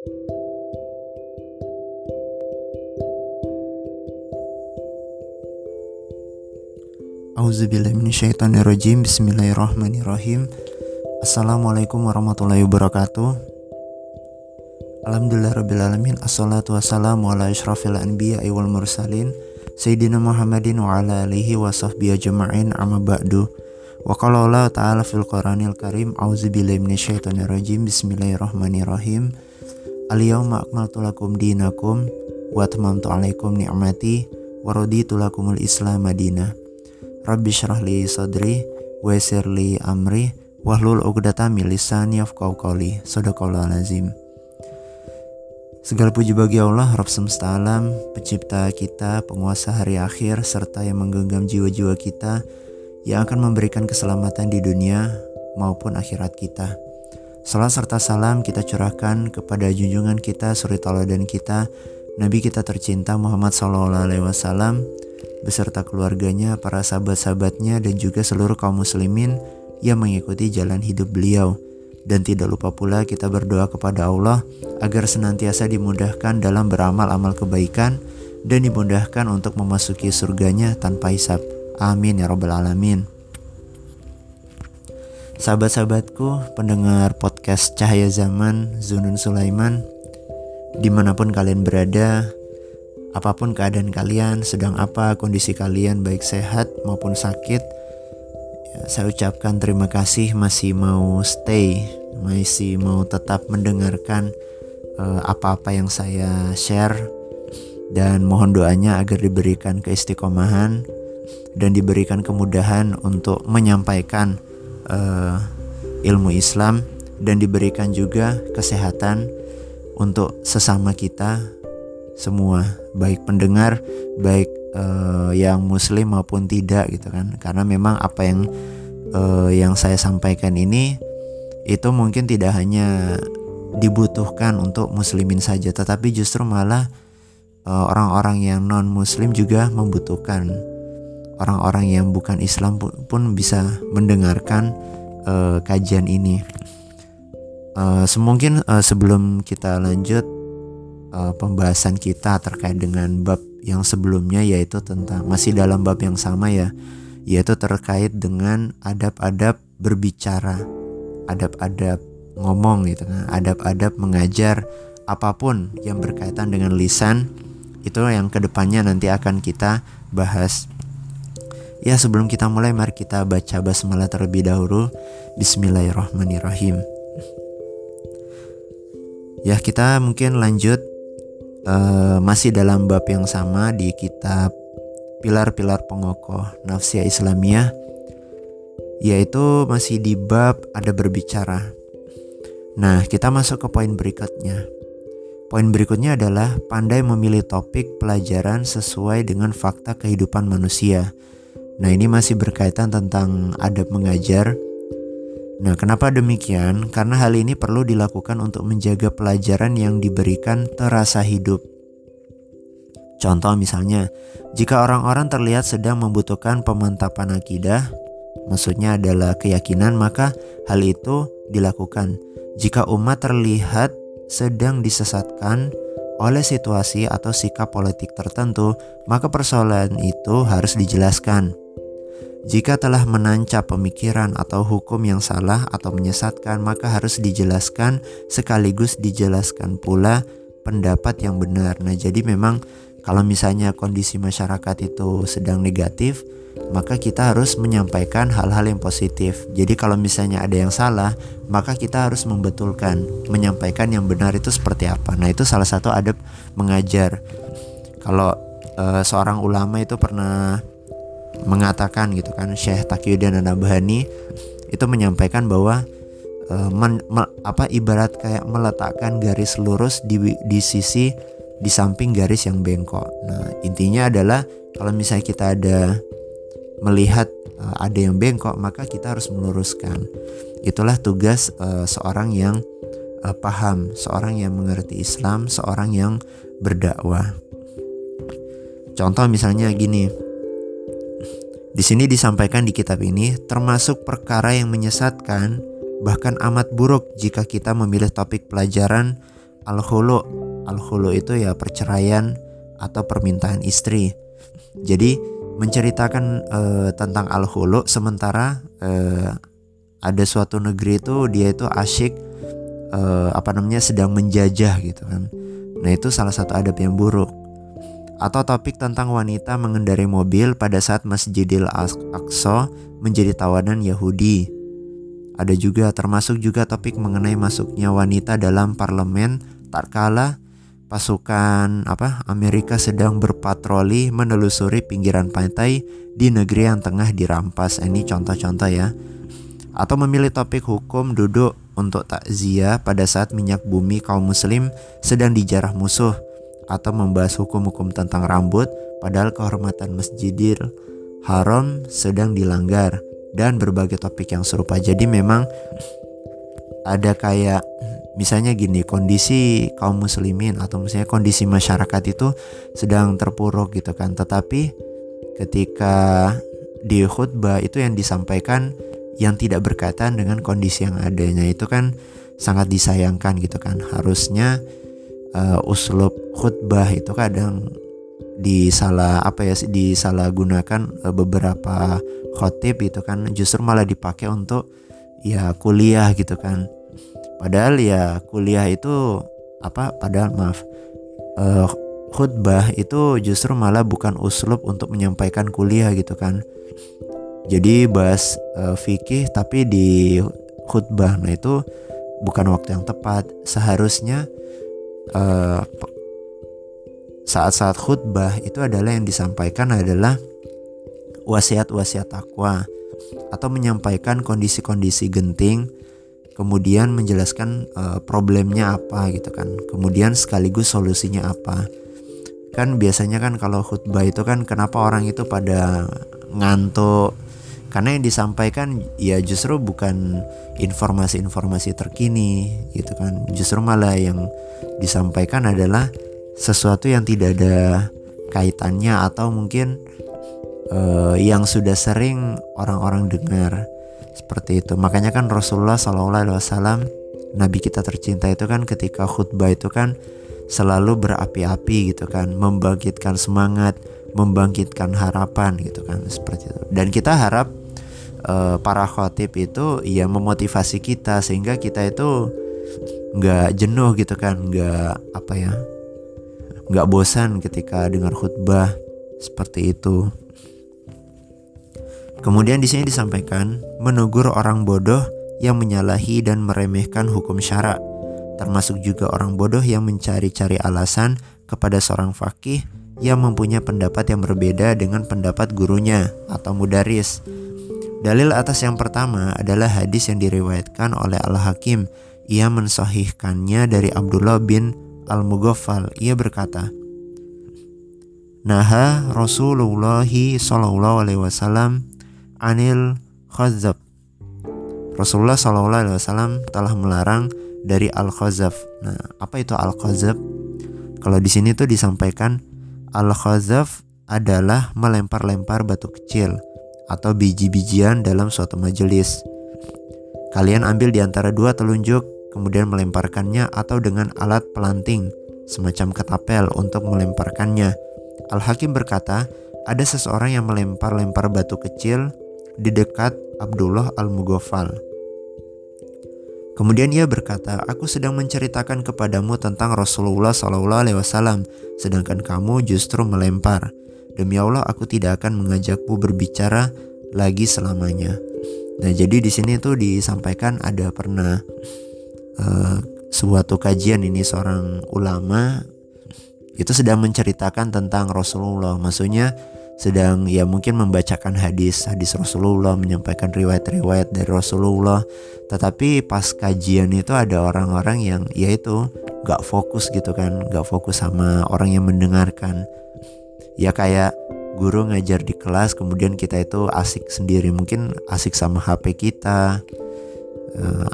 Auzubillahiminasyaitonirrojim Bismillahirrahmanirrahim. Assalamualaikum warahmatullahi wabarakatuh. Alhamdulillahirrabbilalamin Assalatu wassalamu ala ishrafil anbiya wal mursalin. Sayyidina Muhammadin wa ala alihi wa sahbihi ajma'in. Amma ba'du. Wa qala ta'ala fil Qur'anil Karim. Auzubillahiminasyaitonirrojim Bismillahirrahmanirrahim Al-yawma akmaltu lakum dinakum Wa atmamtu alaikum ni'mati Wa raditu lakumul islam madinah Rabbi syrah li sadri wa li amri wahlul 'uqdatam min lisani yafqahu qawli. Sadaqallahu lazim. Segala puji bagi Allah, Rabb semesta alam, pencipta kita, penguasa hari akhir, serta yang menggenggam jiwa-jiwa kita yang akan memberikan keselamatan di dunia maupun akhirat kita. Salam serta salam kita curahkan kepada junjungan kita, suri dan kita, Nabi kita tercinta Muhammad SAW, beserta keluarganya, para sahabat-sahabatnya, dan juga seluruh kaum muslimin yang mengikuti jalan hidup beliau. Dan tidak lupa pula kita berdoa kepada Allah agar senantiasa dimudahkan dalam beramal amal kebaikan dan dimudahkan untuk memasuki surganya tanpa hisap. Amin ya robbal alamin. Sahabat-sahabatku, pendengar podcast Cahaya Zaman, Zunun Sulaiman, di mana pun kalian berada, Apa pun keadaan kalian, sedang apa kondisi kalian, baik sehat maupun sakit, ya, saya ucapkan terima kasih. Masih mau stay, masih mau tetap mendengarkan uh, apa-apa yang saya share. Dan mohon doanya agar diberikan keistiqomahan dan diberikan kemudahan untuk menyampaikan uh, ilmu Islam dan diberikan juga kesehatan untuk sesama kita semua baik pendengar baik uh, yang muslim maupun tidak gitu kan. Karena memang apa yang uh, yang saya sampaikan ini itu mungkin tidak hanya dibutuhkan untuk muslimin saja tetapi justru malah orang-orang uh, yang non muslim juga membutuhkan orang-orang yang bukan Islam pun, bisa mendengarkan uh, kajian ini. Uh, semungkin uh, sebelum kita lanjut uh, pembahasan kita terkait dengan bab yang sebelumnya yaitu tentang masih dalam bab yang sama ya yaitu terkait dengan adab-adab berbicara adab-adab ngomong gitu kan adab-adab mengajar apa pun yang berkaitan dengan lisan. Itu yang ke depannya nanti akan kita bahas ya sebelum kita mulai mari kita baca basmalah terlebih dahulu Bismillahirrahmanirrahim ya kita mungkin lanjut uh, masih dalam bab yang sama di kitab pilar-pilar pengokoh nafsiyah Islamiyah yaitu masih di bab ada berbicara. Nah, kita masuk ke poin berikutnya. Poin berikutnya adalah pandai memilih topik pelajaran sesuai dengan fakta kehidupan manusia. Nah, ini masih berkaitan tentang adab mengajar Nah, kenapa demikian? Karena hal ini perlu dilakukan untuk menjaga pelajaran yang diberikan terasa hidup. Contoh misalnya, jika orang-orang terlihat sedang membutuhkan pemantapan akidah, maksudnya adalah keyakinan, maka hal itu dilakukan. Jika umat terlihat sedang disesatkan oleh situasi atau sikap politik tertentu, maka persoalan itu harus dijelaskan. Jika telah menancap pemikiran atau hukum yang salah atau menyesatkan, maka harus dijelaskan sekaligus dijelaskan pula pendapat yang benar. Nah, jadi memang kalau misalnya kondisi masyarakat itu sedang negatif, maka kita harus menyampaikan hal-hal yang positif. Jadi kalau misalnya ada yang salah, maka kita harus membetulkan, menyampaikan yang benar itu seperti apa. Nah, itu salah satu adab mengajar. Kalau uh, seorang ulama itu pernah mengatakan gitu kan Syekh Taqiyuddin Nabhani itu menyampaikan bahwa e, men, me, apa ibarat kayak meletakkan garis lurus di di sisi di samping garis yang bengkok. Nah, intinya adalah kalau misalnya kita ada melihat e, ada yang bengkok, maka kita harus meluruskan. Itulah tugas e, seorang yang e, paham, seorang yang mengerti Islam, seorang yang berdakwah. Contoh misalnya gini, di sini disampaikan di kitab ini termasuk perkara yang menyesatkan bahkan amat buruk jika kita memilih topik pelajaran al-khulu. Al-khulu itu ya perceraian atau permintaan istri. Jadi menceritakan uh, tentang al-khulu sementara uh, ada suatu negeri itu dia itu asyik uh, apa namanya sedang menjajah gitu kan. Nah, itu salah satu adab yang buruk. Atau topik tentang wanita mengendarai mobil pada saat Masjidil Aqsa menjadi tawanan Yahudi. Ada juga termasuk juga topik mengenai masuknya wanita dalam parlemen tak kalah pasukan apa Amerika sedang berpatroli menelusuri pinggiran pantai di negeri yang tengah dirampas. Ini contoh-contoh ya. Atau memilih topik hukum duduk untuk takziah pada saat minyak bumi kaum muslim sedang dijarah musuh atau membahas hukum-hukum tentang rambut padahal kehormatan Masjidil Haram sedang dilanggar dan berbagai topik yang serupa. Jadi memang ada kayak misalnya gini kondisi kaum muslimin atau misalnya kondisi masyarakat itu sedang terpuruk gitu kan. Tetapi ketika di khutbah itu yang disampaikan yang tidak berkaitan dengan kondisi yang adanya itu kan sangat disayangkan gitu kan harusnya uh, uslub khutbah itu kadang disalah apa ya disalahgunakan uh, beberapa khotib itu kan justru malah dipakai untuk ya kuliah gitu kan. Padahal ya kuliah itu apa padahal maaf uh, khutbah itu justru malah bukan uslub untuk menyampaikan kuliah gitu kan. Jadi bahas uh, fikih tapi di khutbah nah itu bukan waktu yang tepat. Seharusnya uh, saat-saat khutbah itu adalah yang disampaikan adalah wasiat-wasiat takwa atau menyampaikan kondisi-kondisi genting kemudian menjelaskan uh, problemnya apa gitu kan. Kemudian sekaligus solusinya apa. Kan biasanya kan kalau khutbah itu kan kenapa orang itu pada ngantuk karena yang disampaikan ya justru bukan informasi-informasi terkini gitu kan. Justru malah yang disampaikan adalah sesuatu yang tidak ada kaitannya atau mungkin uh, yang sudah sering orang-orang dengar. Seperti itu. Makanya kan Rasulullah SAW Nabi kita tercinta itu kan ketika khutbah itu kan selalu berapi-api gitu kan. Membangkitkan semangat membangkitkan harapan gitu kan. Seperti itu. Dan kita harap uh, para khotib itu ya memotivasi kita sehingga kita itu nggak jenuh gitu kan nggak apa ya nggak bosan ketika dengar khutbah seperti itu. Kemudian di sini disampaikan menegur orang bodoh yang menyalahi dan meremehkan hukum syarak termasuk juga orang bodoh yang mencari-cari alasan kepada seorang fakih yang mempunyai pendapat yang berbeda dengan pendapat gurunya atau mudaris Dalil atas yang pertama adalah hadis yang diriwayatkan oleh Al-Hakim. Ia mensahihkannya dari Abdullah bin Al-Mughaffal. Ia berkata, Naha Rasulullah sallallahu alaihi wasallam anil khazab. Rasulullah sallallahu alaihi wasallam telah melarang dari al-khazaf. Nah, apa itu al-khazaf? Kalau di sini tuh disampaikan al-khazaf adalah melempar-lempar batu kecil atau biji-bijian dalam suatu majelis. Kalian ambil di antara dua telunjuk, kemudian melemparkannya atau dengan alat pelanting, semacam ketapel untuk melemparkannya. Al-Hakim berkata, ada seseorang yang melempar-lempar batu kecil di dekat Abdullah Al-Mughaffal. Kemudian ia berkata, "Aku sedang menceritakan kepadamu tentang Rasulullah SAW, sedangkan kamu justru melempar." Demi Allah aku tidak akan mengajakmu berbicara lagi selamanya. Nah, jadi di sini tuh disampaikan ada pernah uh, suatu kajian ini seorang ulama itu sedang menceritakan tentang Rasulullah. Maksudnya sedang ya mungkin membacakan hadis hadis Rasulullah menyampaikan riwayat-riwayat dari Rasulullah tetapi pas kajian itu ada orang-orang yang yaitu gak fokus gitu kan gak fokus sama orang yang mendengarkan ya kayak guru ngajar di kelas kemudian kita itu asik sendiri. Mungkin asik sama HP kita. Uh,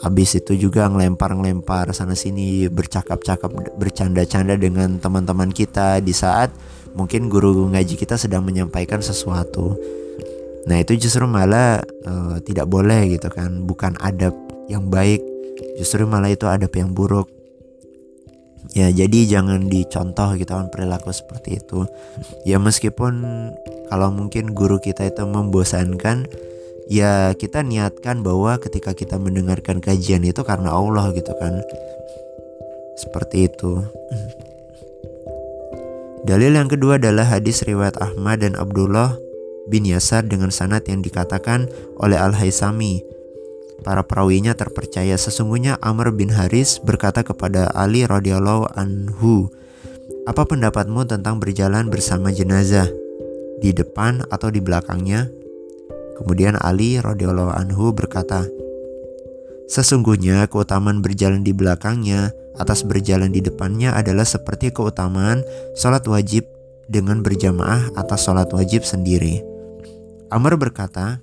habis itu juga ngelempar-ngelempar sana sini bercakap-cakap bercanda-canda dengan teman-teman kita. Di saat mungkin guru ngaji kita sedang menyampaikan sesuatu. Nah itu justru malah uh, tidak boleh gitu kan. Bukan adab yang baik. Justru malah itu adab yang buruk ya jadi jangan dicontoh gitu kan perilaku seperti itu. Ya meskipun kalau mungkin guru kita itu membosankan ya kita niatkan bahwa ketika kita mendengarkan kajian itu karena Allah gitu kan. Seperti itu. Dalil yang kedua adalah hadis riwayat Ahmad dan Abdullah bin Yasar dengan sanad yang dikatakan oleh Al-Haisami Para perawinya terpercaya sesungguhnya Amr bin Haris berkata kepada Ali radhiyallahu anhu, "Apa pendapatmu tentang berjalan bersama jenazah di depan atau di belakangnya?" Kemudian Ali radhiyallahu anhu berkata, "Sesungguhnya keutamaan berjalan di belakangnya atas berjalan di depannya adalah seperti keutamaan sholat wajib dengan berjamaah atas sholat wajib sendiri." Amr berkata,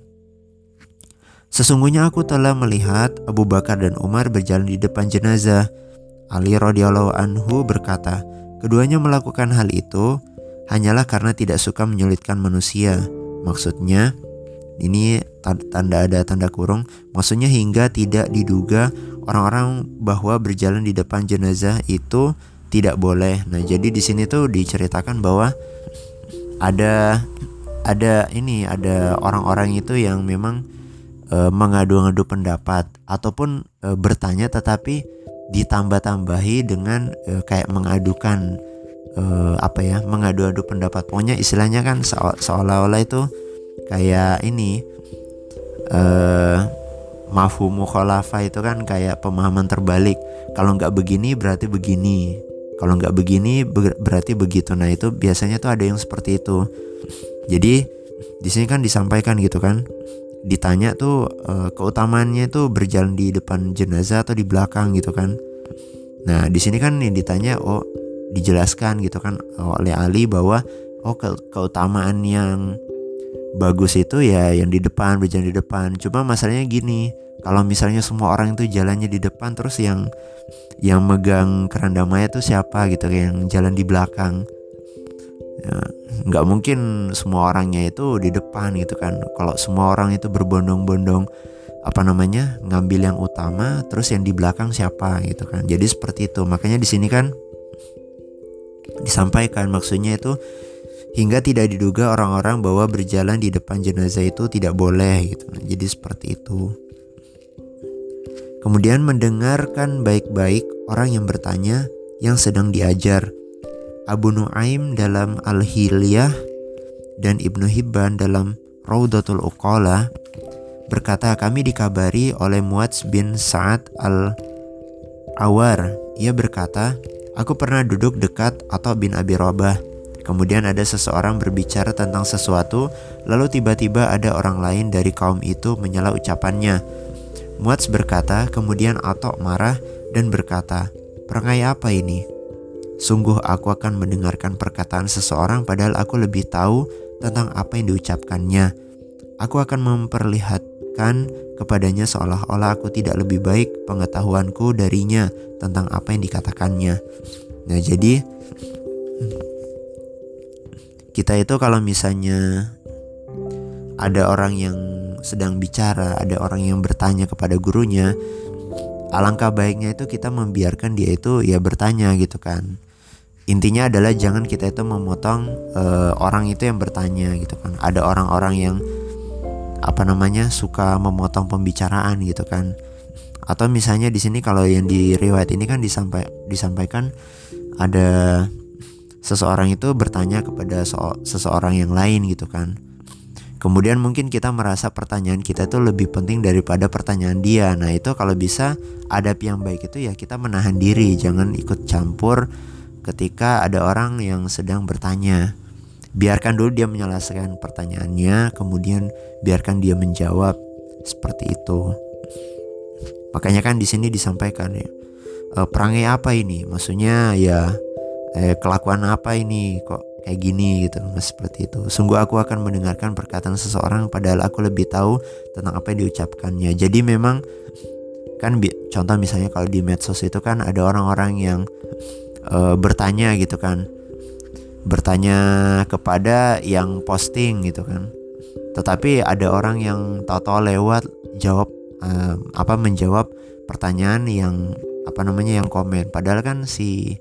Sesungguhnya aku telah melihat Abu Bakar dan Umar berjalan di depan jenazah. Ali radhiyallahu anhu berkata, keduanya melakukan hal itu hanyalah karena tidak suka menyulitkan manusia. Maksudnya, ini tanda ada tanda kurung, maksudnya hingga tidak diduga orang-orang bahwa berjalan di depan jenazah itu tidak boleh. Nah, jadi di sini tuh diceritakan bahwa ada ada ini ada orang-orang itu yang memang e, mengadu-ngadu pendapat ataupun e, bertanya tetapi ditambah-tambahi dengan e, kayak mengadukan e, apa ya mengadu-adu pendapat. Pokoknya istilahnya kan se seolah-olah itu kayak ini eh mafhum mukhalafa itu kan kayak pemahaman terbalik. Kalau nggak begini berarti begini. Kalau nggak begini berarti begitu. Nah itu biasanya tuh ada yang seperti itu. Jadi di sini kan disampaikan gitu kan ditanya tuh uh, keutamaannya itu berjalan di depan jenazah atau di belakang gitu kan. Nah, di sini kan yang ditanya oh dijelaskan gitu kan oleh Ali bahwa oh ke keutamaan yang bagus itu ya yang di depan berjalan di depan. Cuma masalahnya gini, kalau misalnya semua orang itu jalannya di depan terus yang yang megang keranda mayat tuh siapa gitu yang jalan di belakang ya, nggak mungkin semua orangnya itu di depan gitu kan. Kalau semua orang itu berbondong-bondong apa namanya ngambil yang utama terus yang di belakang siapa gitu kan. Jadi seperti itu. Makanya di sini kan disampaikan maksudnya itu hingga tidak diduga orang-orang bahwa berjalan di depan jenazah itu tidak boleh gitu. Nah, jadi seperti itu. Kemudian mendengarkan baik-baik orang yang bertanya yang sedang diajar Abu Nuaim dalam Al-Hilyah dan Ibnu Hibban dalam Raudatul Uqala berkata kami dikabari oleh Muadz bin Sa'ad Al-Awar. Ia berkata, aku pernah duduk dekat atau bin Abi Robah. Kemudian ada seseorang berbicara tentang sesuatu, lalu tiba-tiba ada orang lain dari kaum itu menyela ucapannya. Muadz berkata, kemudian Atok marah dan berkata, perangai apa ini? Sungguh aku akan mendengarkan perkataan seseorang padahal aku lebih tahu tentang apa yang diucapkannya. Aku akan memperlihatkan kepadanya seolah-olah aku tidak lebih baik pengetahuanku darinya tentang apa yang dikatakannya. Nah, jadi kita itu kalau misalnya ada orang yang sedang bicara, ada orang yang bertanya kepada gurunya, alangkah baiknya itu kita membiarkan dia itu ya bertanya gitu kan intinya adalah jangan kita itu memotong uh, orang itu yang bertanya gitu kan. Ada orang-orang yang apa namanya suka memotong pembicaraan gitu kan. Atau misalnya di sini kalau yang di riwayat ini kan disampai disampaikan ada seseorang itu bertanya kepada so seseorang yang lain gitu kan. Kemudian mungkin kita merasa pertanyaan kita itu lebih penting daripada pertanyaan dia. Nah itu kalau bisa adab yang baik itu ya kita menahan diri jangan ikut campur ketika ada orang yang sedang bertanya. Biarkan dulu dia menyelesaikan pertanyaannya, kemudian biarkan dia menjawab seperti itu. Makanya kan di sini disampaikan ya, e, perangai apa ini? Maksudnya ya eh, kelakuan apa ini kok kayak gini gitu seperti itu. Sungguh aku akan mendengarkan perkataan seseorang padahal aku lebih tahu tentang apa yang diucapkannya. Jadi memang kan contoh misalnya kalau di medsos itu kan ada orang-orang yang uh, bertanya gitu kan. Bertanya kepada yang posting gitu kan. Tetapi ada orang yang tahu-tahu lewat jawab uh, apa menjawab pertanyaan yang apa namanya yang komen. Padahal kan si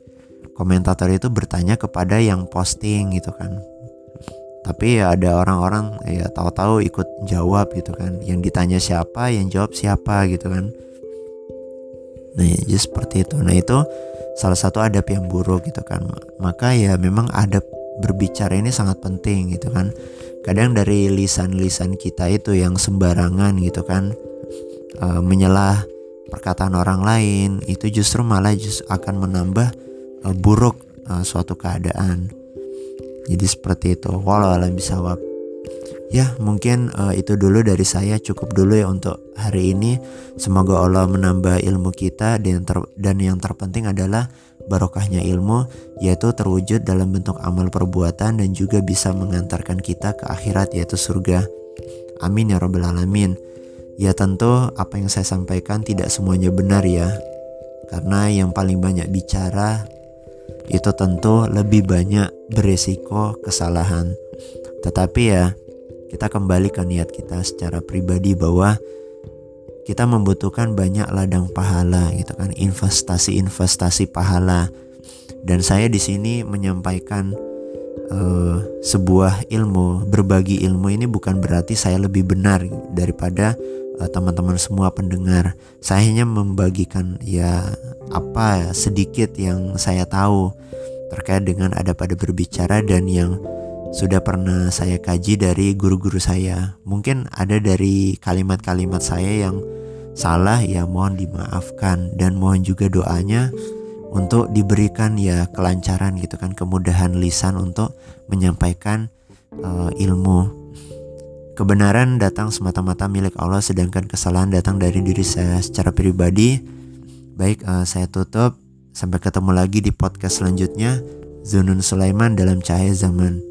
komentator itu bertanya kepada yang posting gitu kan. Tapi ya ada orang-orang ya tahu-tahu ikut jawab gitu kan. Yang ditanya siapa yang jawab siapa gitu kan. Nah ya, jadi seperti itu. Nah itu salah satu adab yang buruk gitu kan. Maka ya memang adab berbicara ini sangat penting gitu kan. Kadang dari lisan-lisan kita itu yang sembarangan gitu kan e, menyelah perkataan orang lain itu justru malah just akan menambah e, buruk e, suatu keadaan. Jadi seperti itu. Walau alam bisawab ya mungkin uh, itu dulu dari saya. Cukup dulu ya untuk hari ini. Semoga Allah menambah ilmu kita. Dan ter dan yang terpenting adalah barokahnya ilmu yaitu terwujud dalam bentuk amal perbuatan dan juga bisa mengantarkan kita ke akhirat yaitu surga. Amin ya robbal alamin. Ya tentu apa yang saya sampaikan tidak semuanya benar ya. Karena yang paling banyak bicara itu tentu lebih banyak beresiko kesalahan. Tetapi ya, kita kembali ke niat kita secara pribadi bahwa kita membutuhkan banyak ladang pahala gitu kan, investasi-investasi pahala. Dan saya di sini menyampaikan uh, sebuah ilmu, berbagi ilmu ini bukan berarti saya lebih benar daripada uh, teman-teman semua pendengar. Saya hanya membagikan ya apa sedikit yang saya tahu terkait dengan ada pada berbicara dan yang sudah pernah saya kaji dari guru-guru saya. Mungkin ada dari kalimat-kalimat saya yang salah ya mohon dimaafkan dan mohon juga doanya untuk diberikan ya kelancaran gitu kan kemudahan lisan untuk menyampaikan uh, ilmu Kebenaran datang semata-mata milik Allah sedangkan kesalahan datang dari diri saya secara pribadi. Baik, uh, saya tutup. Sampai ketemu lagi di podcast selanjutnya. Zunun Sulaiman dalam cahaya zaman.